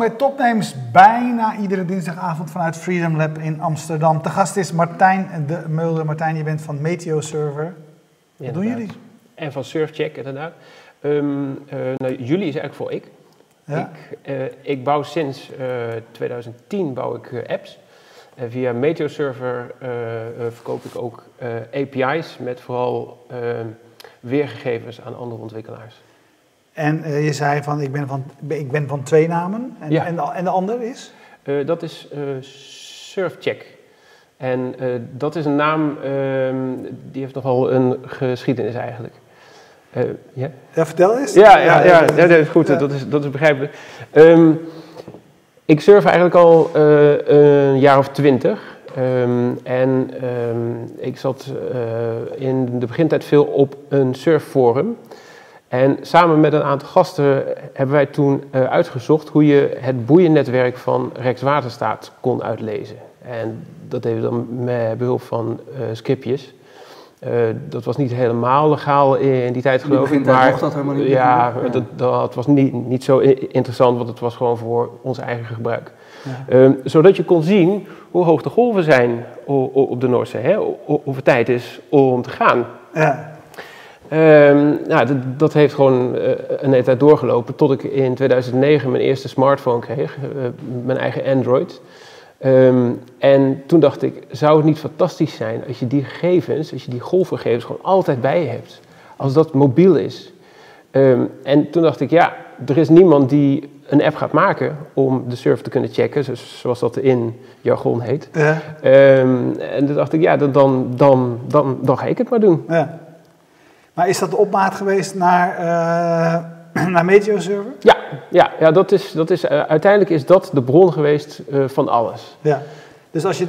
Bij Topnames, bijna iedere dinsdagavond vanuit Freedom Lab in Amsterdam. Te gast is Martijn de Mulder. Martijn, je bent van Meteo Server. Wat doen jullie? En van Surfcheck inderdaad. Um, uh, nou, jullie is eigenlijk voor ik. Ja. Ik, uh, ik, bouw sinds uh, 2010 bouw ik apps. via Meteo Server verkoop ik ook API's met vooral ehm, weergegevens aan andere ontwikkelaars. En uh, je zei van ik ben van, ik ben van twee namen. En, ja. en, de, en de ander is? Uh, dat is uh, Surfcheck. En dat is een naam ehm, die heeft nogal een geschiedenis eigenlijk. ja? ja, vertel eens. Ja, ja, ja, ja, dat is goed. Dat, is, dat is begrijpelijk. Um, ik surf eigenlijk al een jaar of twintig. Um, en ik zat in de begintijd veel op een surfforum. En samen met een aantal gasten hebben wij toen uh, uitgezocht hoe je het boeiennetwerk van Rijkswaterstaat kon uitlezen. En dat deden we dan met behulp van uh, skipjes. Uh, dat was niet helemaal legaal in, die tijd geloof ik. Maar dat helemaal niet. Ja, ja. Dat, dat, was niet, niet zo interessant, want het was gewoon voor ons eigen gebruik. Ja. Um, zodat je kon zien hoe hoog de golven zijn op de Noordzee. Hè? Of het tijd is om te gaan. Ja. Um, nou, dat, dat, heeft gewoon uh, een hele tijd doorgelopen tot ik in 2009 mijn eerste smartphone kreeg, uh, mijn eigen Android. Um, en toen dacht ik, zou het niet fantastisch zijn als je die gegevens, als je die golfgegevens gewoon altijd bij je hebt. Als dat mobiel is. Um, en toen dacht ik, ja, er is niemand die een app gaat maken om de surf te kunnen checken, zoals dat in jargon heet. Ja. en toen dacht ik, ja, dan, dan, dan, dan, dan ga ik het maar doen. Ja. Maar is dat de opmaat geweest naar, uh, naar Meteoserver? Ja, ja, ja dat is, dat is, uh, uiteindelijk is dat de bron geweest uh, van alles. Ja. Dus als je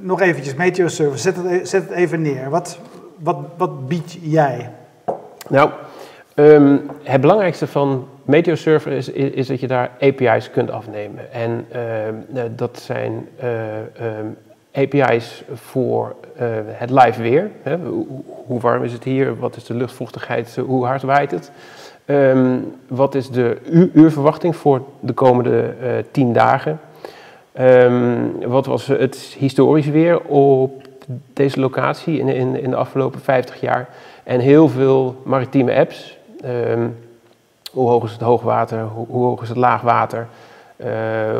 nog eventjes Meteoserver, zet het, e-, zet het even neer. Wat, wat, wat bied jij? Nou, um, het belangrijkste van Meteoserver is, is, is, dat je daar API's kunt afnemen. En ehm, dat zijn um, API's voor het live weer. Hè? Hoe, warm is het hier? Wat is de luchtvochtigheid? Hoe hard waait het? Um, wat is de uurverwachting voor de komende uh, tien dagen? Um, wat was het historisch weer op deze locatie in, in, in de afgelopen 50 jaar? En heel veel maritieme apps. Um, hoe hoog is het hoogwater? Hoe, hoe hoog is het laagwater? Uh,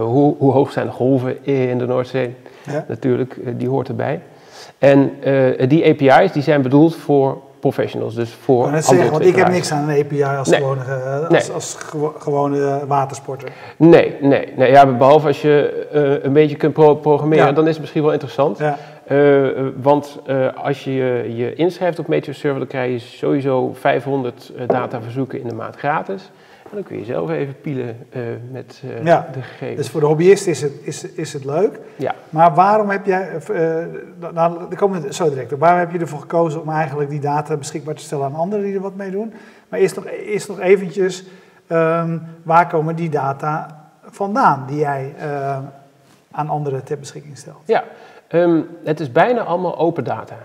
hoe, hoe hoog zijn de golven in de Noordzee? ja. natuurlijk, eh, die hoort erbij. En uh, die API's die zijn bedoeld voor professionals, dus voor ik zeggen, want ik heb niks aan een API als, nee. gewone, nee. als, als gewone watersporter. Nee, nee, nee ja, behalve als je uh, een beetje kunt pro programmeren, ja. dan is het misschien wel interessant. Ja. Uh, want als je je inschrijft op Meteoserver, dan krijg je sowieso 500 dataverzoeken in de maand gratis. En dan kun je zelf even pielen uh, met uh, ja, de gegevens. Dus voor de hobbyist is het, is, is het leuk. Ja. Maar waarom heb jij, uh, nou, daar komen we zo direct op. Waarom heb je ervoor gekozen om eigenlijk die data beschikbaar te stellen aan anderen die er wat mee doen? Maar eerst nog, eerst nog eventjes, um, waar komen die data vandaan die jij aan anderen ter beschikking stelt? Ja, um, het is bijna allemaal open data.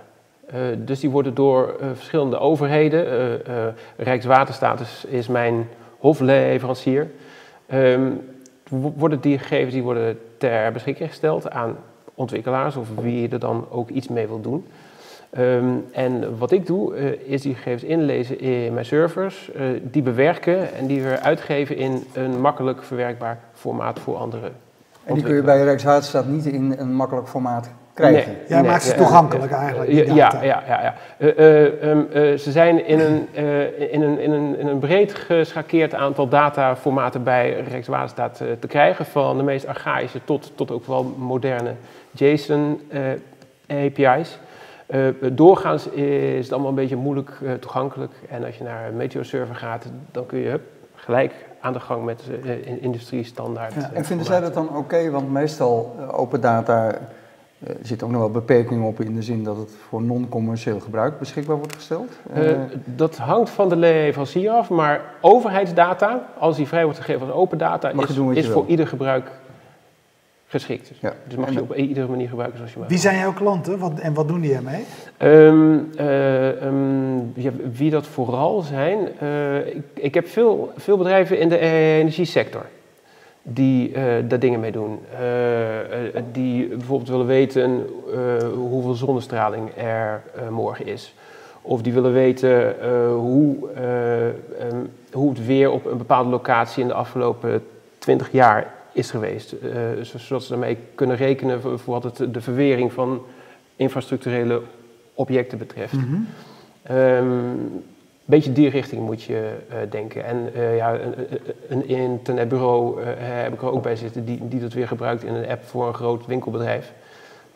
Uh, dus die worden door uh, verschillende overheden, uh, Rijkswaterstaat is, is mijn hofleverancier, um, worden die gegevens die worden ter beschikking gesteld aan ontwikkelaars of wie er dan ook iets mee wil doen. Um, en wat ik doe, uh, is die gegevens inlezen in mijn servers, uh, die bewerken en die weer uitgeven in een makkelijk verwerkbaar formaat voor anderen. En die kun je bij Rijkswaterstaat niet in een makkelijk formaat krijgen. Nee, Jij nee, maakt ze toegankelijk eigenlijk. Ja, ja, ja. ja, uh, uh, um, uh, ze zijn in een, in, een, in, een, in een breed geschakeerd aantal dataformaten bij Rijkswaterstaat te krijgen. Van de meest archaïsche tot, tot ook wel moderne JSON-API's. doorgaans is het allemaal een beetje moeilijk toegankelijk. En als je naar een Meteor-server gaat, dan kun je hup, gelijk aan de gang met uh, industriestandaard. Ja, en vinden zij dat dan oké? Okay? Want meestal open data er zit ook nog wel beperkingen op in de zin dat het voor non-commercieel gebruik beschikbaar wordt gesteld? Uh, dat hangt van de leverancier af, maar overheidsdata, als die vrij wordt gegeven als open data, is, is voor ieder gebruik geschikt. Ja. Dus mag en je op iedere manier gebruiken zoals je maar Wie zijn jouw klanten wat, en wat doen die ermee? Um, uh, um, ja, wie dat vooral zijn, ik, ik, heb veel, veel bedrijven in de energiesector. Die daar dingen mee doen. die bijvoorbeeld willen weten hoeveel zonnestraling er morgen is. Of die willen weten hoe, um, hoe het weer op een bepaalde locatie in de afgelopen 20 jaar is geweest. zodat ze daarmee kunnen rekenen voor, wat het, de verwering van infrastructurele objecten betreft. Mm een beetje die richting moet je uh, denken. En uh, ja, een, een internetbureau uh, heb ik er ook bij zitten die, die dat weer gebruikt in een app voor een groot winkelbedrijf.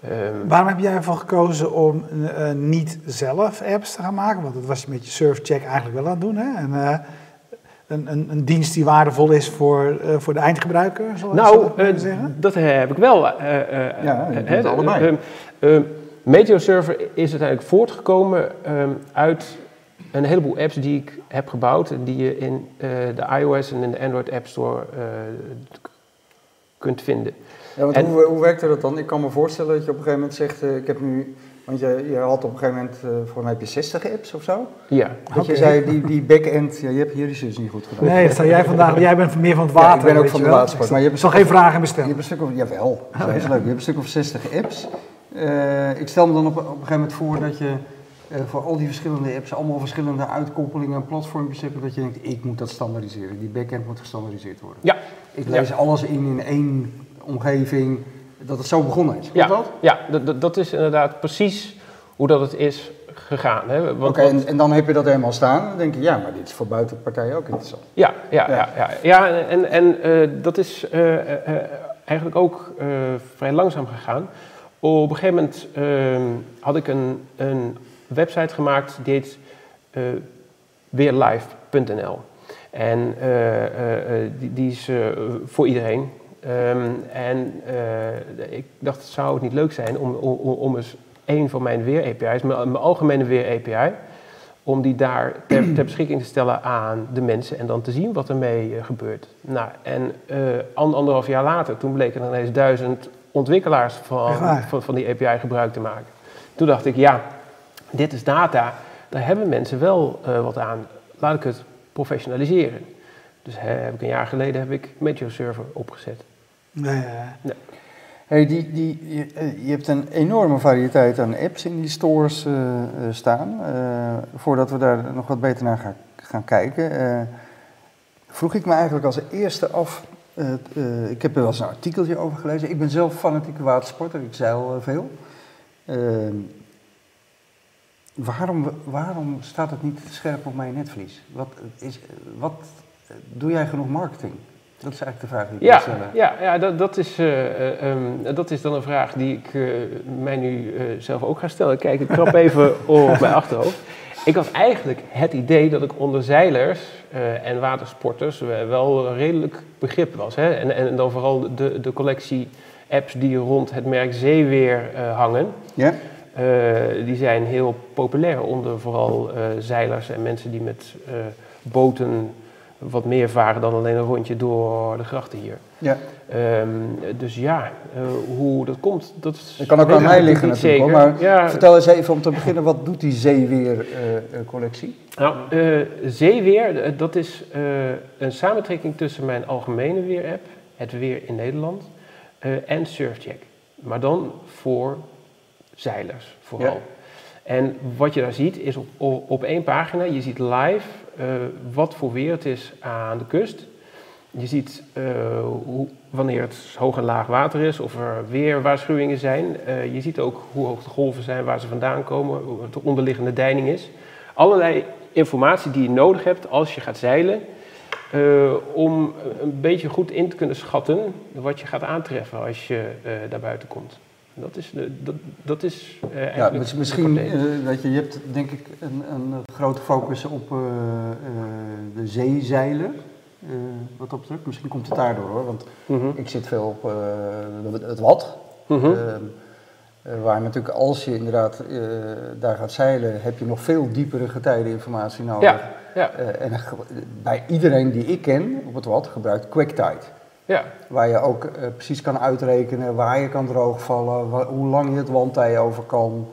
Um, Waarom heb jij ervoor gekozen om niet zelf apps te gaan maken? Want dat was je met je surfcheck eigenlijk wel aan het doen. Hè? En, een, een, een, dienst die waardevol is voor, voor de eindgebruiker, zal nou, dat zeggen? dat heb ik wel. ja, dat allebei. Ehm, Meteo Server is uiteindelijk voortgekomen uit een heleboel apps die ik heb gebouwd en die je in uh, de iOS en in de Android App Store uh, kunt vinden. Ja, want hoe, hoe werkte dat dan? Ik kan me voorstellen dat je op een gegeven moment zegt, uh, ik heb nu, want je, je had op een gegeven moment, voor mij heb je 60 apps of zo? Ja. Dat okay. je zei, die, die back-end, ja, je hebt hier dus niet goed gedaan. Nee, dat jij vandaag, jij bent meer van het water. Ja, ik ben ook van de watersport. Maar je hebt zal geen vragen bestellen. Je hebt een stuk of, jawel, dat is leuk. Je hebt een stuk of 60 apps. Uh, ik stel me dan op, op, een gegeven moment voor dat je voor al die verschillende apps allemaal verschillende uitkoppelingen en platforms hebt. Dat je denkt, ik moet dat standaardiseren. Die backend moet gestandaardiseerd worden. Ja. Ik lees ja. alles in in één omgeving. Dat het zo begonnen is. Ja, dat? ja dat, dat is inderdaad precies hoe dat het is gegaan. Oké, okay, en, en, dan heb je dat helemaal staan. Dan denk je, ja, maar dit is voor buitenpartijen ook interessant. Ja, ja, ja. ja, ja. ja en, en uh, dat is eigenlijk ook vrij langzaam gegaan. Op een gegeven moment uh, had ik een, een, website gemaakt die heet uh, weerlive.nl. En uh, die, die, is voor iedereen. Um, en ik dacht, zou het niet leuk zijn om, om, om eens een van mijn weer-API's, mijn, mijn, algemene weer-API, om die daar ter, ter, beschikking te stellen aan de mensen en dan te zien wat ermee gebeurt. Nou, en anderhalf jaar later, toen bleken er ineens duizend ontwikkelaars van, van, van, die API gebruik te maken. Toen dacht ik, ja, dit is data, daar hebben mensen wel uh, wat aan. Laat ik het professionaliseren. Dus hè, heb ik een jaar geleden heb ik Meteo Server opgezet. Nee, nee. Hey, die, die, je, eh, je, hebt een enorme variëteit aan apps in die stores uh, staan. Uh, voordat we daar nog wat beter naar gaan, gaan kijken, vroeg ik me eigenlijk als eerste af uh, uh, ik heb er wel eens een artikeltje over gelezen. Ik ben zelf fanatieke watersporter, ik zeil uh, veel. Ehm, waarom, waarom staat het niet scherp op mijn netvlies? Wat, is, wat doe jij genoeg marketing? Dat is eigenlijk de vraag die ik ja, stellen. Ja, ja dat, dat, is, um, dat is dan een vraag die ik mij nu zelf ook ga stellen. Kijk, ik krap even op mijn achterhoofd. Ik had eigenlijk het idee dat ik onder zeilers en watersporters wel redelijk begrip was. Hè? En, en dan vooral de, de collectie apps die rond het merk Zeeweer hangen. Ja. Die zijn heel populair onder vooral zeilers en mensen die met boten wat meer varen dan alleen een rondje door de grachten hier. Ja. Um, dus ja, uh, hoe dat komt, dat kan ook aan mij liggen natuurlijk, hoor, maar ja. vertel eens even om te beginnen, wat doet die Zeeweer-collectie? Uh, nou, uh, Zeeweer, dat is een samentrekking tussen mijn algemene weer-app, het Weer in Nederland, en Surfcheck. Maar dan voor zeilers vooral. Ja. En wat je daar ziet is op, op, op één pagina, je ziet live wat voor weer het is aan de kust je ziet uh, hoe, wanneer het hoog en laag water is, of er weer waarschuwingen zijn. Uh, je ziet ook hoe hoog de golven zijn, waar ze vandaan komen, hoe de onderliggende deining is. Allerlei informatie die je nodig hebt als je gaat zeilen, uh, om een beetje goed in te kunnen schatten wat je gaat aantreffen als je daar buiten komt. Dat is, dat, dat is uh, ja, misschien, uh, weet je, je hebt denk ik een, een grote focus op uh, de zeezeilen. Wat dat betreft. Misschien komt het daardoor hoor, want -huh. ik zit veel op het wat. -huh. Ehm, waar natuurlijk als je inderdaad daar gaat zeilen, heb je nog veel diepere getijdeninformatie nodig. Ja, ja. en bij iedereen die ik ken op het wat gebruikt QuickTide. Ja. Waar je ook precies kan uitrekenen waar je kan droogvallen, waar, hoe lang je het wandtij over kan.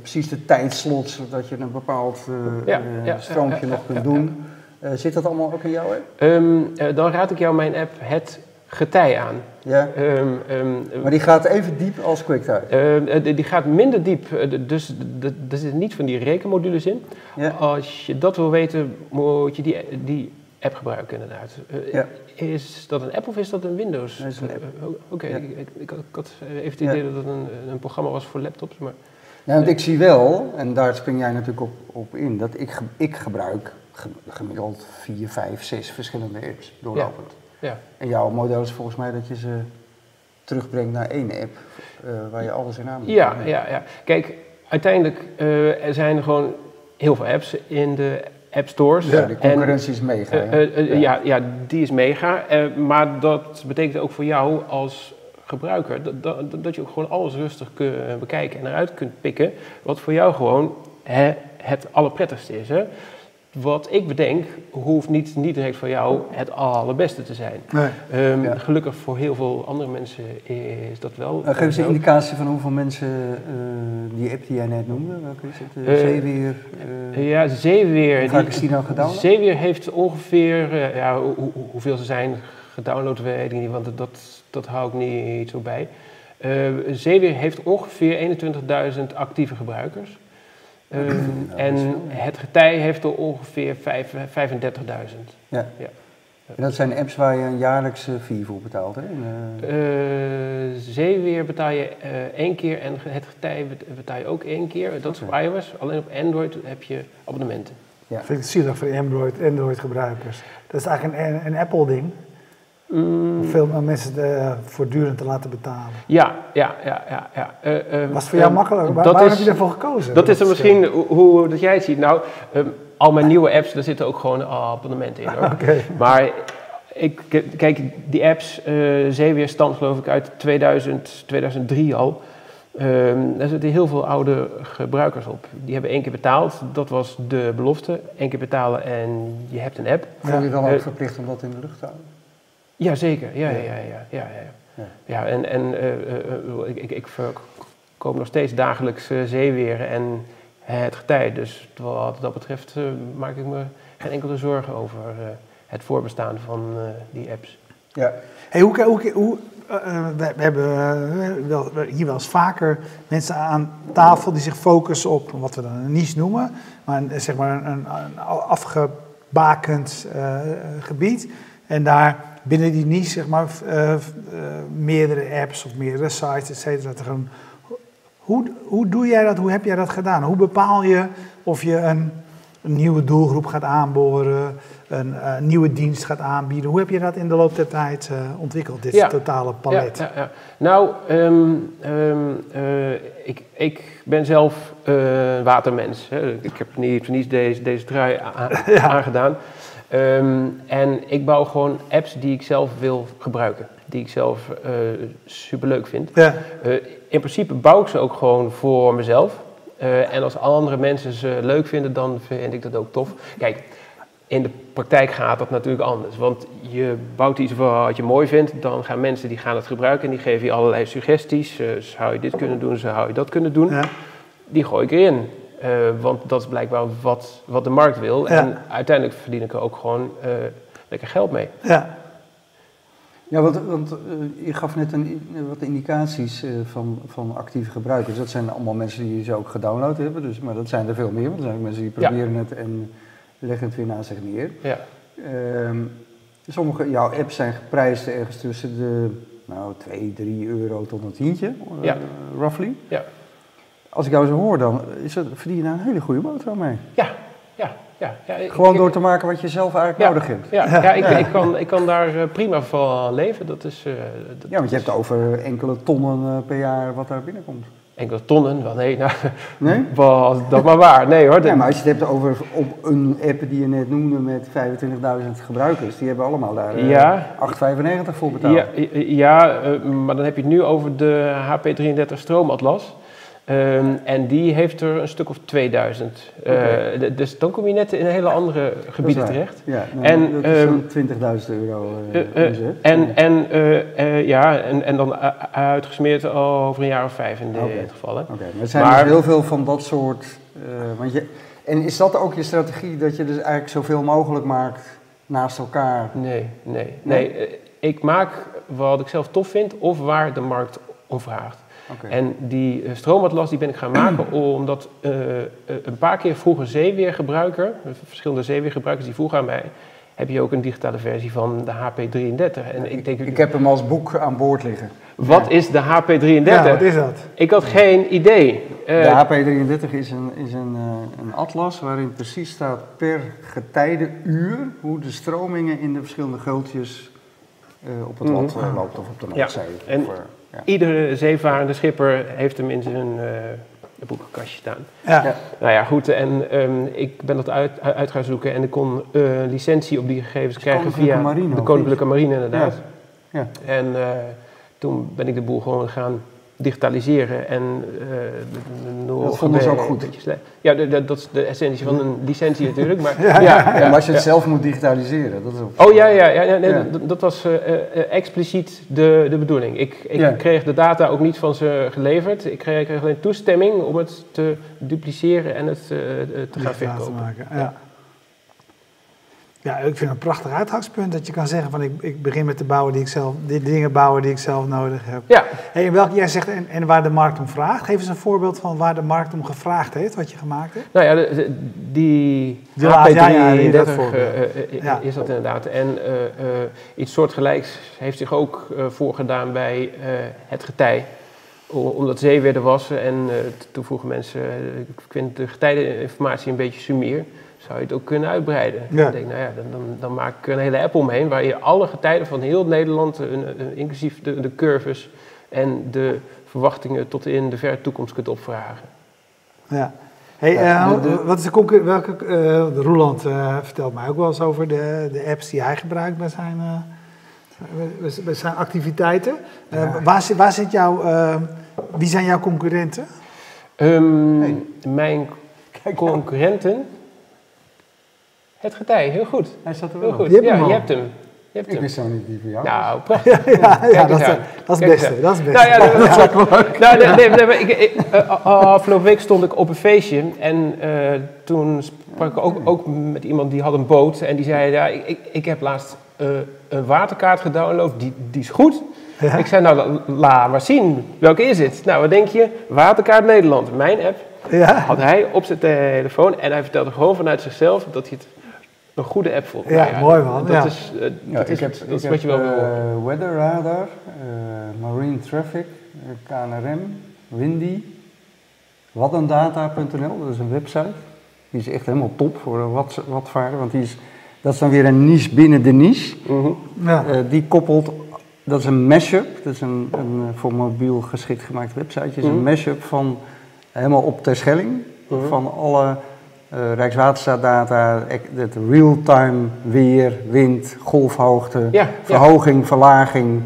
precies de tijdslots, zodat je een bepaald ja, stroompje nog kunt doen. zit dat allemaal ook in jouw app? Um, dan raad ik jou mijn app Het Getij aan. Ja. Um, um, maar die gaat even diep als QuickTime? die gaat minder diep, dus er zitten niet van die rekenmodules in. Ja. Als je dat wil weten, moet je die, die app gebruiken inderdaad. Ja. Is dat een app of is dat een Windows? Dat is een app. Oké, ik, ik, ik, had even het idee dat het een, een programma was voor laptops, maar... Ja, want ik zie wel, en daar spring jij natuurlijk op, op in, dat ik, ik gebruik gemiddeld vier, vijf, zes verschillende apps doorlopend. Ja. ja. En jouw model is volgens mij dat je ze terugbrengt naar één app uh, waar je alles in aan moet. Ja, ja, ja. Kijk, uiteindelijk uh, er zijn er gewoon heel veel apps in de app stores. Ja, de concurrentie is mega. Uh, ja. ja. die is mega. maar dat betekent ook voor jou als gebruiker dat, dat, dat je ook gewoon alles rustig kunt bekijken en eruit kunt pikken. Wat voor jou gewoon hè, het allerprettigste is. Hè? Wat ik bedenk, hoeft niet, niet direct voor jou het allerbeste te zijn. Nee. Um, Gelukkig voor heel veel andere mensen is dat wel. Uh, geef eens een indicatie van hoeveel mensen uh, die app die jij net noemde, welke is het? Uh, Zeeweer? ja, Zeeweer. Vaak is die nou gedownload? Zeeweer heeft ongeveer, ja, ho hoeveel ze zijn gedownload weet ik niet, want dat, dat hou ik niet zo bij. Zeeweer heeft ongeveer 21.000 actieve gebruikers. Um, en het getij heeft er ongeveer 35.000. Ja. ja. En dat zijn apps waar je een jaarlijkse fee voor betaalt, hè? Uh, zeeweer betaal je uh, één keer en het getij betaal je ook één keer. Dat is voor iOS. Alleen op Android heb je abonnementen. Ja. Ik vind het zielig voor Android, Android gebruikers. Dat is eigenlijk een, een Apple ding. Mm. Veel mensen uh, voortdurend te laten betalen. Ja, ja, ja. ja, ja. Uh, Was het voor jou makkelijk? Waar, waarom heb je ervoor gekozen? Dat, is er misschien hoe, dat jij het ziet. Nou, um, al mijn nieuwe apps, daar zitten ook gewoon abonnementen in hoor. okay. Maar ik, kijk, die apps, uh, Zeeweerstand geloof ik uit 2000, 2003 al. Um, daar zitten heel veel oude gebruikers op. Die hebben één keer betaald, dat was de belofte. Eén keer betalen en je hebt een app. Voel je dan ook verplicht om dat in de lucht te houden? Ja, zeker. Ja, ja, ja. ja, ja, ja. ja en, en uh, uh, ik, ik verkoop nog steeds dagelijks zeeweren en het getij. Dus wat dat betreft maak ik me geen enkele zorgen over het voorbestaan van die apps. Ja. Hey, hoe, hoe, hoe we, we, hebben wel, hier wel eens vaker mensen aan tafel die zich focussen op wat we dan een niche noemen, maar zeg maar een, een afgebakend gebied. En daar binnen die niche, zeg maar, uh, uh, meerdere apps of meerdere sites, et cetera. Hoe, hoe doe jij dat? Hoe heb jij dat gedaan? Hoe bepaal je of je een, een nieuwe doelgroep gaat aanboren, een uh, nieuwe dienst gaat aanbieden? Hoe heb je dat in de loop der tijd ontwikkeld, dit totale palet? Ja, ja, nou, um, um, ik, ik ben zelf watermens. Hè. Ik heb niet voor niets deze, deze trui aangedaan. Um, en ik bouw gewoon apps die ik zelf wil gebruiken, die ik zelf uh, superleuk vind. Ja. Uh, in principe bouw ik ze ook gewoon voor mezelf. Uh, en als andere mensen ze leuk vinden, dan vind ik dat ook tof. Kijk, in de praktijk gaat dat natuurlijk anders. Want je bouwt iets wat je mooi vindt, dan gaan mensen die gaan het gebruiken en die geven je allerlei suggesties. zou je dit kunnen doen, zou je dat kunnen doen. Ja. Die gooi ik erin. Uh, want dat is blijkbaar wat, wat de markt wil. En uiteindelijk verdien ik er ook gewoon uh, lekker geld mee. Ja, ja want, want uh, je gaf net een, wat indicaties van, van actieve gebruikers. Dat zijn allemaal mensen die ze ook gedownload hebben. Dus, maar dat zijn er veel meer. Want er zijn ook mensen die proberen het en leggen het weer naast zich neer. Ja. Um, sommige jouw apps zijn geprijsd ergens tussen de nou, 2, 3 euro tot een tientje, ja. roughly. Ja. Als ik jou zo hoor, dan is het, verdien je daar een hele goede boterham mee. Ja, ja, ja. ja Gewoon door te maken wat je zelf eigenlijk nodig hebt. Ja, ja, ik, ik, kan, ik kan daar eh, prima van leven. Dat is, uh, dat ja, want je hebt over enkele tonnen uh, per jaar wat daar binnenkomt. Enkele tonnen? Wel, nee, nou, nee? was dat maar waar. Nee hoor. Ja, maar als je het hebt over op een app die je net noemde met 25.000 gebruikers, die hebben allemaal daar uh, ja. 8,95 voor betaald. Ja, ja maar dan heb je het nu over de HP33 stroomatlas. Um, en die heeft er een stuk of 2000. Uh, dus dan kom je net in een hele andere gebieden terecht. Ja, nou, en, dat is um, 20.000 euro uh, uh, En, en, ja, en, en dan uitgesmeerd over een jaar of vijf in dit okay. geval. Oké, maar er zijn dus heel veel van dat soort... want je, En is dat ook je strategie, dat je dus eigenlijk zoveel mogelijk maakt naast elkaar? Nee, nee, nee. nee. Ik maak wat ik zelf tof vind of waar de markt om vraagt. En die uh, stroomatlas die ben ik gaan maken omdat uh, een paar keer vroeger zeeweergebruiker, verschillende zeeweergebruikers die vroegen aan mij, heb je ook een digitale versie van de HP33. En ik, denk, ik heb hem als boek aan boord liggen. Wat is de HP33? Ja, wat is dat? Ik had geen idee. de HP33 is een, is een, een atlas waarin precies staat per getijdenuur hoe de stromingen in de verschillende gultjes op het land mm loopt of op de Noordzee. Ja. En, Iedere zeevarende schipper heeft hem in zijn uh, boekenkastje staan. Ja. Nou ja, goed. En um, ik ben dat uit, uit gaan zoeken en ik kon uh, licentie op die gegevens krijgen via marine, de Koninklijke Marine, inderdaad. Ja. ja. En uh, toen ben ik de boel gewoon gaan digitaliseren en uh, dat vonden ze ook goed. Ja, dat is de essentie van een licentie natuurlijk. Maar, ja, ja, ja, maar als je het zelf moet digitaliseren, dat is ook... Oh ja, ja, ja, nee, dat, was uh, uh, expliciet de, de bedoeling. Ik, ik kreeg de data ook niet van ze geleverd. Ik kreeg, ik kreeg alleen toestemming om het te dupliceren en het te gaan verkopen. Ja. Ja, ik vind het een prachtig uitgangspunt dat je kan zeggen van ik, ik begin met de bouwen die ik zelf, de dingen bouwen die ik zelf nodig heb. Ja. Hey, en welke jij zegt en, en, waar de markt om vraagt. Geef eens een voorbeeld van waar de markt om gevraagd heeft, wat je gemaakt hebt. Nou ja, de, die HP3 ja, ja, dat uh, is dat inderdaad. En uh, iets soortgelijks heeft zich ook voorgedaan bij het getij omdat zeeweer er was en toen vroegen mensen, ik vind de getijdeninformatie een beetje sumier zou je het ook kunnen uitbreiden. Ja. Ik denk, nou ja, dan, dan, dan, maak ik een hele app omheen waar je alle getijden van heel Nederland, inclusief de, de curves en de verwachtingen tot in de verre toekomst kunt opvragen. Ja. Hey, uh, wat is de? Welke, uh, Roeland uh, vertelt mij ook wel eens over de, de apps die hij gebruikt bij zijn, bij zijn activiteiten. Ja. waar, waar zit jouw, wie zijn jouw concurrenten? Um, hey. Mijn concurrenten? Het getij, heel goed. Hij zat er wel. Heel goed. Je ja, je hebt hem. Je hebt ik hem. wist zo niet die van jou. Nou, prachtig. ja, ja, dat, is, dat, is het beste. Dat is het beste. Nou, ja, dat, is wel leuk. Nou, nee, nee, nee, ik, ik, uh, afgelopen week stond ik op een feestje en uh, toen sprak ik ook, ook met iemand die had een boot en die zei, ja, ik, ik heb laatst uh, een waterkaart gedownload, die, die is goed. Ik zei, nou, laat maar zien. Welke is het? Nou, wat denk je? Waterkaart Nederland, mijn app. Ja. Had hij op zijn telefoon en hij vertelde gewoon vanuit zichzelf dat hij het een goede app voor. Ja, ja mooi man. Dat ja. is, uh, dat is, heb, dat is wat je wel wil uh, Weather Radar, uh, Marine Traffic, KNRM, Windy, watendata.nl, dat is een website. Die is echt helemaal top voor wat, watvaarden, want die is, dat is dan weer een niche binnen de niche. -huh. Mhm. ja. die koppelt, dat is een mashup, dat is een, een voor mobiel geschikt gemaakt website, is -huh. een mhm. mashup van helemaal op Terschelling, -huh. van alle uh, Rijkswaterstaatdata, het real-time weer, wind, golfhoogte, verhoging, verlaging.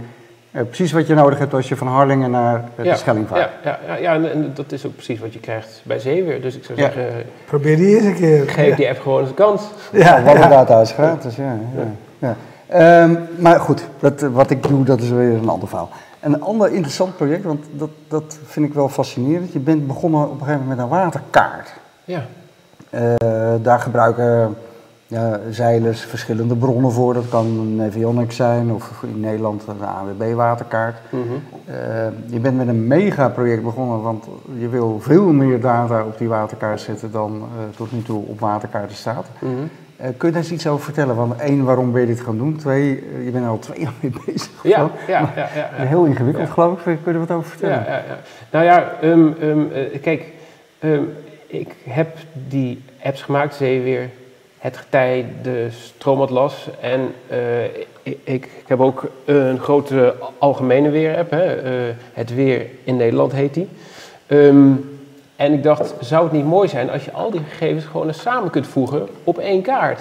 Uh, precies wat je nodig hebt als je van Harlingen naar de ja, Schelling vaart. Ja, ja, ja, en, dat is ook precies wat je krijgt bij zeeweer. Dus ik zou zeggen... Probeer die eens een keer. Geef die app gewoon eens een kans. Ja, wat data is gratis, ja. ja. Um, maar goed, dat, wat ik doe, dat is weer een ander verhaal. Een ander interessant project, want dat, dat vind ik wel fascinerend. Je bent begonnen op een gegeven moment met een waterkaart. Ja. Uh, daar gebruiken zeilers verschillende bronnen voor. Dat kan een avionics zijn of in Nederland een AWB-waterkaart. Mm -hmm. uh, je bent met een megaproject begonnen, want je wil veel meer data op die waterkaart zetten dan uh, tot nu toe op waterkaarten staat. Mm -hmm. kun je daar eens iets over vertellen? Want één, waarom ben je dit gaan doen? Twee, je bent er al twee jaar mee bezig. Ja, ja, ja, ja, Heel ingewikkeld, geloof ik. Kun je er wat over vertellen? Ja, ja, ja. Nou ja, um, um, kijk, um, ik heb die apps gemaakt, Zeeweer, Het Getij, de Stroomatlas. En uh, ik, ik, heb ook een grote algemene weer-app, uh, Het Weer in Nederland heet die. Um, en ik dacht, zou het niet mooi zijn als je al die gegevens gewoon eens samen kunt voegen op één kaart?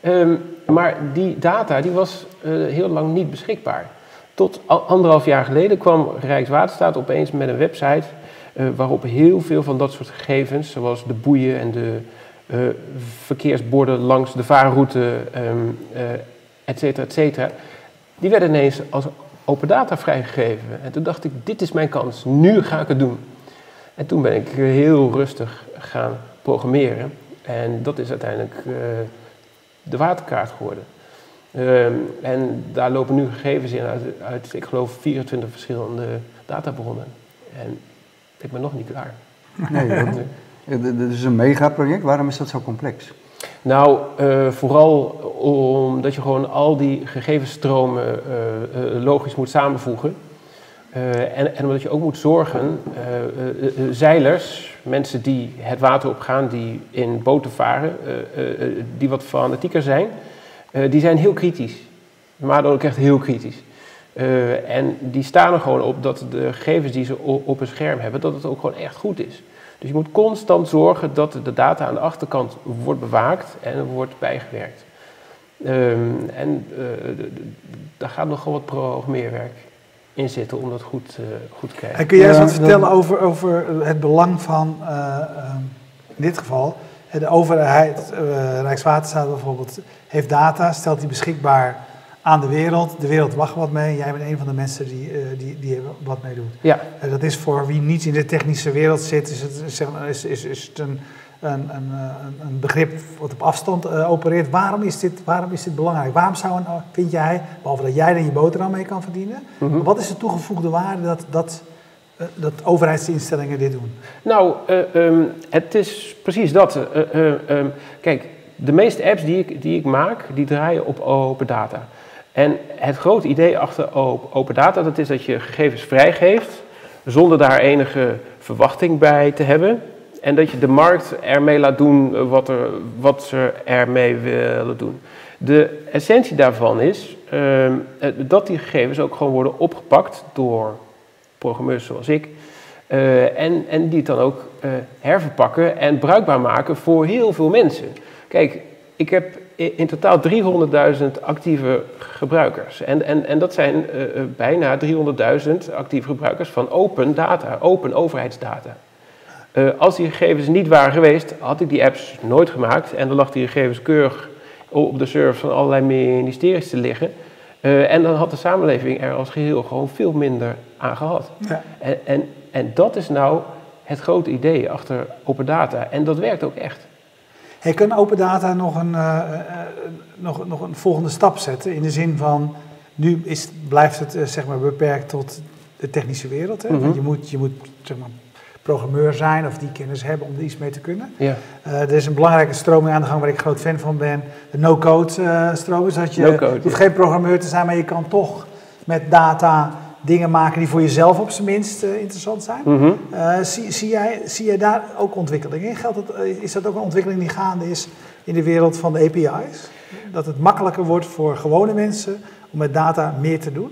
Um, maar die data die was uh, heel lang niet beschikbaar. Tot anderhalf jaar geleden kwam Rijkswaterstaat opeens met een website waarop heel veel van dat soort gegevens, zoals de boeien en de uh, verkeersborden langs de vaarroute, um, uh, et cetera, et cetera, die werden ineens als open data vrijgegeven. En toen dacht ik, dit is mijn kans, nu ga ik het doen. En toen ben ik heel rustig gaan programmeren. En dat is uiteindelijk de waterkaart geworden. Ehm, en daar lopen nu gegevens in uit, uit, ik geloof, 24 verschillende databronnen. En ik ben nog niet klaar. Nee, dat is een megaproject. Waarom is dat zo complex? Nou, uh, vooral omdat je gewoon al die gegevensstromen uh, logisch moet samenvoegen. En, en, omdat je ook moet zorgen, zeilers, mensen die het water opgaan, die in boten varen, die wat fanatieker zijn, die zijn heel kritisch. Maar dan ook echt heel kritisch. En die staan er gewoon op dat de gegevens die ze op, een scherm hebben, dat het ook gewoon echt goed is. Dus je moet constant zorgen dat de data aan de achterkant wordt bewaakt en wordt bijgewerkt. Um, en uh, daar gaat nogal wat programmeerwerk in zitten om dat goed, uh, goed te krijgen. En kun jij eens wat vertellen over, over het belang van, uh, um, in dit geval, de overheid, Rijkswaterstaat bijvoorbeeld, heeft data, stelt die beschikbaar aan de wereld. De wereld wacht wat mee. Jij bent een van de mensen die, uh, die, die wat mee doet. Ja. Uh, dat is voor wie niet in de technische wereld zit, is het, zeg maar, is, is, is het een, een, een, een, begrip wat op afstand uh, opereert. Waarom is, dit, waarom is dit belangrijk? Waarom zou een, vind jij, behalve dat jij er je boterham mee kan verdienen, mm -hmm. wat is de toegevoegde waarde dat, dat, dat overheidsinstellingen dit doen? Nou, um, het is precies dat. Um, kijk, de meeste apps die ik, die ik maak, die draaien op open data. En het grote idee achter open data, dat is dat je gegevens vrijgeeft zonder daar enige verwachting bij te hebben. En dat je de markt ermee laat doen wat, er, wat ze ermee willen doen. De essentie daarvan is uh, dat die gegevens ook gewoon worden opgepakt door programmeurs zoals ik. Uh, en, en die het dan ook uh, herverpakken en bruikbaar maken voor heel veel mensen. Kijk, ik heb in totaal 300.000 actieve gebruikers. En, en, en dat zijn uh, bijna 300.000 actieve gebruikers van open data, open overheidsdata. Uh, als die gegevens niet waren geweest, had ik die apps nooit gemaakt. En dan lag die gegevens keurig op de servers van allerlei ministeries te liggen. Uh, en dan had de samenleving er als geheel gewoon veel minder aan gehad. Ja. En, en, en dat is nou het grote idee achter open data. En dat werkt ook echt. Hey, kan open data nog een, uh, uh, nog, nog een volgende stap zetten? In de zin van, nu is, blijft het uh, zeg maar beperkt tot de technische wereld. Hè? Mm -hmm. Want je moet, je moet zeg maar, programmeur zijn of die kennis hebben om er iets mee te kunnen. Ja. er is een belangrijke stroming aan de gang waar ik groot fan van ben. De no-code stroom. Dus dat je, no -code, je hoeft geen programmeur te zijn, maar je kan toch met data dingen maken die voor jezelf op zijn minst uh, interessant zijn. Mm -hmm. uh, zie, zie, jij, zie jij daar ook ontwikkeling in? Geldt het, uh, is dat ook een ontwikkeling die gaande is in de wereld van de API's? Dat het makkelijker wordt voor gewone mensen om met data meer te doen?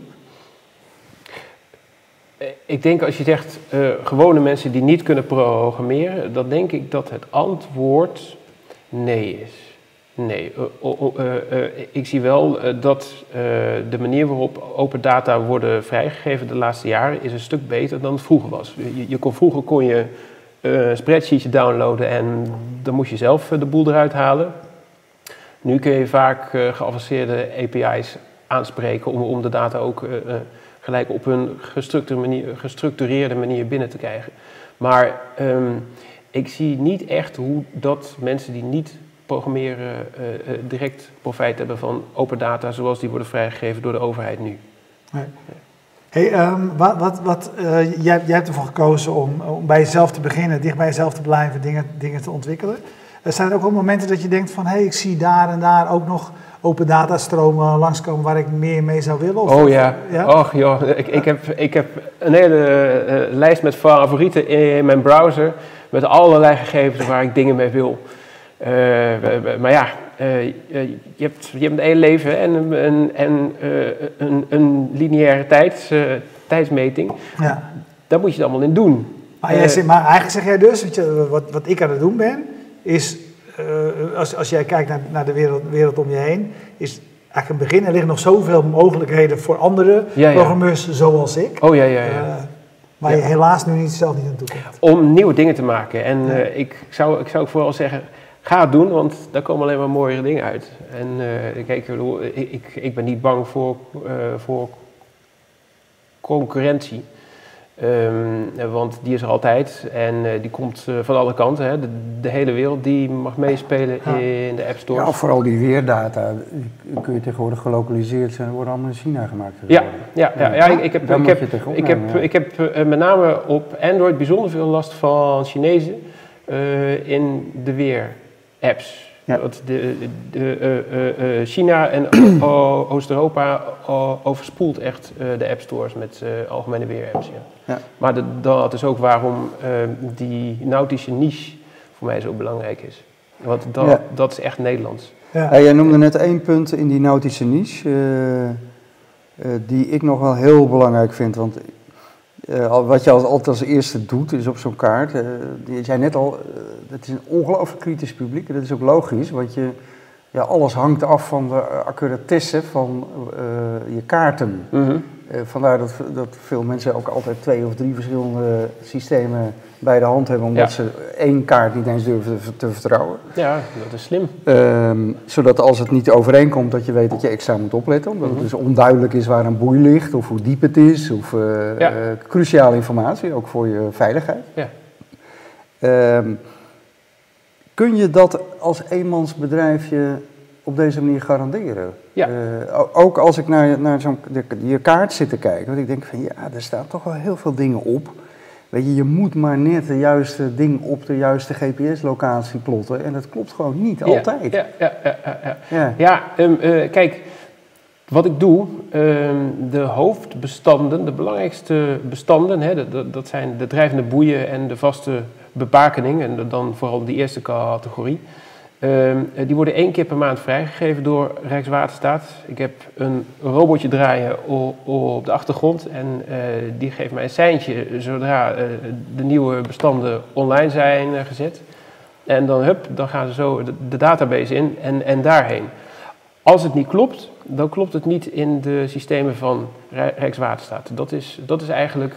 Ik denk als je zegt gewone mensen die niet kunnen programmeren, dan denk ik dat het antwoord nee is. Nee, uh, uh, uh, ik zie wel dat de manier waarop open data worden vrijgegeven de laatste jaren is een stuk beter dan het vroeger was. Je, kon, vroeger kon je een spreadsheetje downloaden en dan moest je zelf de boel eruit halen. Nu kun je vaak geavanceerde API's aanspreken om, om de data ook gelijk op een gestructureerde manier, binnen te krijgen. Maar um, ik zie niet echt hoe dat mensen die niet programmeren uh, uh, direct profijt hebben van open data zoals die worden vrijgegeven door de overheid nu. Nee. Hey, um, wat, wat, wat, uh, jij, jij, hebt ervoor gekozen om, om bij jezelf te beginnen, dicht bij jezelf te blijven, dingen, dingen te ontwikkelen. Er zijn ook wel momenten dat je denkt van, hé, hey, ik zie daar en daar ook nog open datastromen langskomen waar ik meer mee zou willen? Of oh ja, ja? och joh, ik, ik, heb, ik heb een hele lijst met favorieten in mijn browser met allerlei gegevens waar ik dingen mee wil. Uh, maar ja, uh, je, hebt, je hebt een leven en, en, en een, een, lineaire tijds, tijdsmeting. Ja. Daar moet je het allemaal in doen. Maar, jij zegt, maar eigenlijk zeg jij dus, je, wat, wat ik aan het doen ben, is als, als jij kijkt naar, naar de wereld, wereld om je heen, is eigenlijk een begin. Er liggen nog zoveel mogelijkheden voor andere ja, ja. programmeurs zoals ik. Oh ja, ja, ja. waar je helaas nu niet, zelf niet aan toe komt. Om nieuwe dingen te maken. En ik, zou, ik zou ook vooral zeggen, Ga het doen, want daar komen alleen maar mooiere dingen uit. En uh, kijk, ik, ik, ik, ben niet bang voor, uh, voor concurrentie. Um, want die is er altijd en uh, die komt uh, van alle kanten. Hè. De, de, hele wereld die mag meespelen ja. in de App Store. Ja, vooral die weerdata kun je tegenwoordig gelokaliseerd zijn, worden allemaal in China gemaakt. Ja, ja, ja, ja, ik, ik heb, ik heb, ik heb, ik heb met name op Android bijzonder veel last van Chinezen in de weer-apps. Ja. Dat de, de, uh, uh, China en Oost-Europa overspoelt echt de app stores met algemene weer-apps. Ja. ja. Maar de, dat is ook waarom die nautische niche voor mij zo belangrijk is. Want dat, ja. dat is echt Nederlands. Ja. jij noemde net één punt in die nautische niche, die ik nog wel heel belangrijk vind. Want uh, wat je als, altijd als eerste doet, is op zo'n kaart. Uh, je zei net al, het is een ongelooflijk kritisch publiek. En dat is ook logisch, want je, ja, alles hangt af van de accuratesse van je kaarten. Mm vandaar dat, dat veel mensen ook altijd twee of drie verschillende systemen bij de hand hebben, omdat ze één kaart niet eens durven te, vertrouwen. Ja, dat is slim. Ehm, zodat als het niet overeenkomt, dat je weet dat je extra moet opletten. Omdat het mhm. dus onduidelijk is waar een boei ligt, of hoe diep het is, of uh, ja. uh, cruciale informatie, ook voor je veiligheid. Ja. Ehm, kun je dat als eenmansbedrijfje op deze manier garanderen? Ja. Uh, ook als ik naar, naar zo'n je kaart zit te kijken, want ik denk van ja, er staan toch wel heel veel dingen op. Weet je, je moet maar net de juiste ding op de juiste GPS-locatie plotten. En dat klopt gewoon niet altijd. Ja, ja, ja. ja, ja. um, uh, kijk, wat ik doe, um, de hoofdbestanden, de belangrijkste bestanden, hè, dat, dat zijn de drijvende boeien en de vaste bebakening. En dan vooral die eerste categorie. Um, die worden één keer per maand vrijgegeven door Rijkswaterstaat. Ik heb een robotje draaien op de achtergrond en uh, die geeft mij een seintje zodra uh, de nieuwe bestanden online zijn gezet. En dan, hup, dan gaan ze zo de, de, database in en, en daarheen. Als het niet klopt, dan klopt het niet in de systemen van Rijkswaterstaat. Dat is, dat is eigenlijk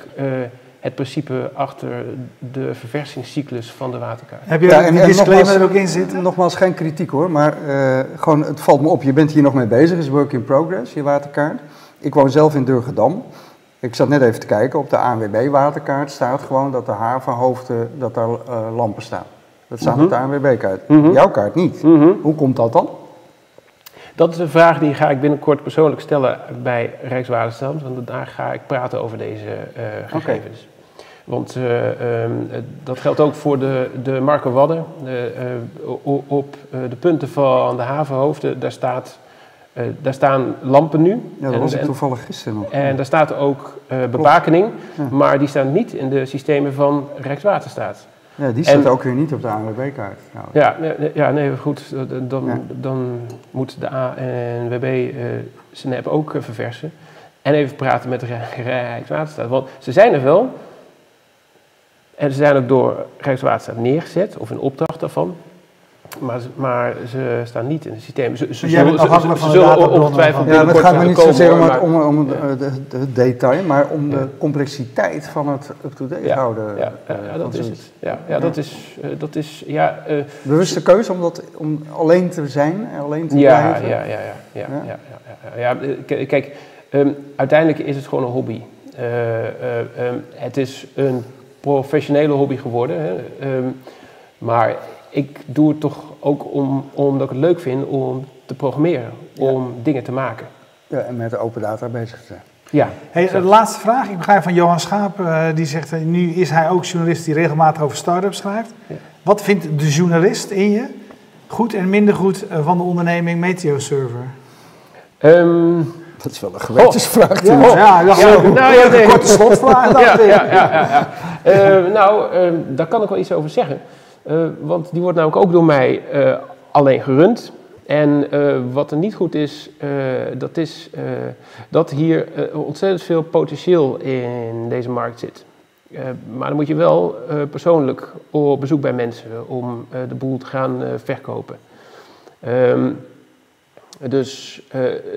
het principe achter de verversingscyclus van de waterkaart. Heb je ja, en, disclaimer er ook in zitten? Nogmaals, geen kritiek hoor, maar uh, gewoon, het valt me op. Je bent hier nog mee bezig, is work in progress, je waterkaart. Ik woon zelf in Durgedam. Ik zat net even te kijken, op de ANWB-waterkaart staat gewoon dat de havenhoofden, dat daar uh, lampen staan. Dat staat mm op de ANWB-kaart. Mm Jouw kaart niet. Mhm. Hoe komt dat dan? Dat is een vraag die ga ik binnenkort persoonlijk stellen bij Rijkswaterstaat, want daar ga ik praten over deze uh, gegevens. Want uh, um, dat geldt ook voor de, de Marken Wadden. Uh, op de punten van de havenhoofden, daar, staat, daar staan lampen nu. Ja, dat was ik toevallig gisteren nog. En daar staat ook bebakening, maar die staan niet in de systemen van Rijkswaterstaat. Ja, die staat ook weer niet op de ANWB-kaart. Ja, ja, nee, goed. Dan, dan moet de ANWB uh, zijn app ook verversen. En even praten met de Rijkswaterstaat. Want ze zijn er wel, en ze zijn ook door Rijkswaterstaat neergezet, of in opdracht daarvan. Maar, maar ze staan niet in het systeem. Ze, ze, zullen, ze, ze zullen ongetwijfeld Ja, het gaat me niet zozeer om, het, om, om het, detail, maar om de complexiteit van het up-to-date ja, houden. Ja, ja, dat is het. Ja, ja, dat is... Uh, dat is ja, uh, Bewuste keuze om, dat, om alleen te zijn, alleen te ja, blijven? Ja, ja, ja. ja, ja. ja, ja, Kijk, um, uiteindelijk is het gewoon een hobby. Uh, um, het is een professionele hobby geworden. Hè. Um, maar ik doe het toch ook om, omdat ik het leuk vind om te programmeren, om dingen te maken. Ja, en met open data bezig te zijn. Ja. Hey, de laatste vraag. Ik begrijp van Johan Schaap, uh, die zegt, uh, nu is hij ook journalist die regelmatig over start-ups schrijft. Ja. Wat vindt de journalist in je goed en minder goed uh, van de onderneming Meteo Server? Um, dat is wel een gewetensvraag. Oh. Ja, oh. ja, ja, ja, nou, ja, nee. een korte slotvraag. ja, ja, ja, ja, nou, ehm, daar kan ik wel iets over zeggen. Uh, want die wordt namelijk ook door mij alleen gerund. En wat er niet goed is, dat is dat hier ontzettend veel potentieel in deze markt zit. maar dan moet je wel persoonlijk op bezoek bij mensen om de boel te gaan verkopen. Um, dus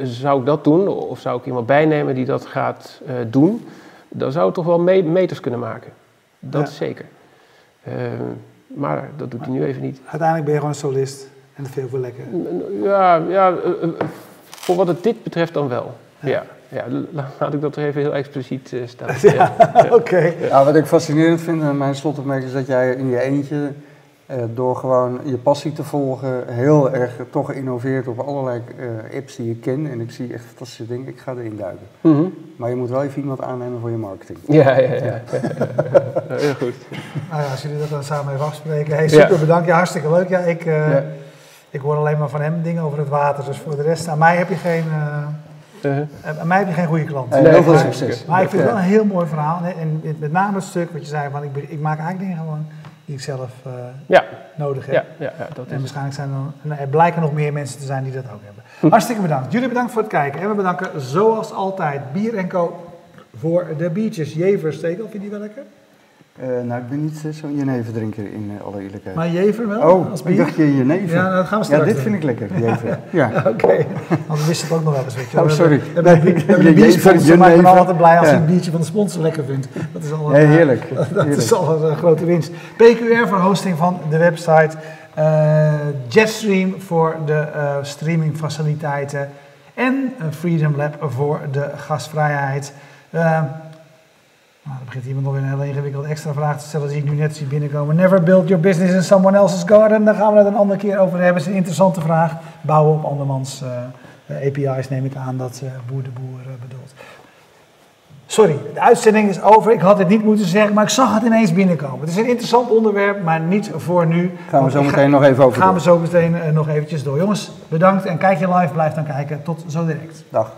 zou ik dat doen, of zou ik iemand bijnemen die dat gaat doen, dan zou het toch wel meters kunnen maken. Dat is zeker. Uh, maar dat doet hij nu even niet. Uiteindelijk ben je gewoon een solist en dat vind wel lekker. Ja, ja eh, eh, voor wat het dit betreft dan wel. Ja. ja, laat ik dat er even heel expliciet uh, staan. ja, oké. Ja, wat ik fascinerend vind aan mijn slotopmerking is dat jij in je eentje door gewoon je passie te volgen heel erg toch innoveert op allerlei uh, apps die je kent. En ik zie echt fantastische dingen. Ik ga erin duiken. Mm -hmm. Maar je moet wel even iemand aannemen voor je marketing. Ja, ja, ja. heel goed. Nou ja, als jullie dat dan samen even afspreken. Hey, super bedankt. Ja, hartstikke leuk. Ja, ik, ja. ik hoor alleen maar van hem dingen over het water. Dus voor de rest, aan mij heb je geen... Uh, aan mij heb je geen goede klant. Nee, heel veel succes. Maar ik vind het wel een heel mooi verhaal. En met name het stuk wat je zei, van ik, ik maak eigenlijk dingen gewoon die ik zelf uh, ja. nodig heb. Ja, ja, ja, dat en waarschijnlijk zijn er, er blijken nog meer mensen te zijn die dat ook hebben. Hm. Hartstikke bedankt. Jullie bedankt voor het kijken. En we bedanken zoals altijd Bier Co. voor de biertjes. Jever, Stekel, vind je die wel lekker? Uh, nou, ik ben niet uh, zo'n jeneverdrinker in uh, alle eerlijkheid. Maar jever wel? Oh, als bier? ik dacht je jenever. Ja, nou, dat gaan we straks Ja, dit vind ik lekker, jever. ja. Oké, okay. want wist het ook nog wel eens, weet je Oh, sorry. We hebben, we hebben, we hebben een biersponsor, maar ik ben altijd blij als hij een biertje van de sponsor lekker vindt. Dat is al een, ja, heerlijk. dat heerlijk. is al een grote winst. PQR voor hosting van de website. Jetstream voor de streamingfaciliteiten. En Freedom Lab voor de gastvrijheid. Nou, dan begint iemand nog weer een hele ingewikkelde extra vraag te stellen die ik nu net zie binnenkomen. Never build your business in someone else's garden. Daar gaan we het een andere keer over hebben. Dat is een interessante vraag. Bouwen op andermans uh, API's neem ik aan dat uh, Boer de Boer uh, bedoelt. Sorry, de uitzending is over. Ik had het niet moeten zeggen, maar ik zag het ineens binnenkomen. Het is een interessant onderwerp, maar niet voor nu. Gaan we zo meteen nog even over Gaan we zo meteen nog eventjes door. Jongens, bedankt en kijk je live, blijf dan kijken. Tot zo direct. Dag.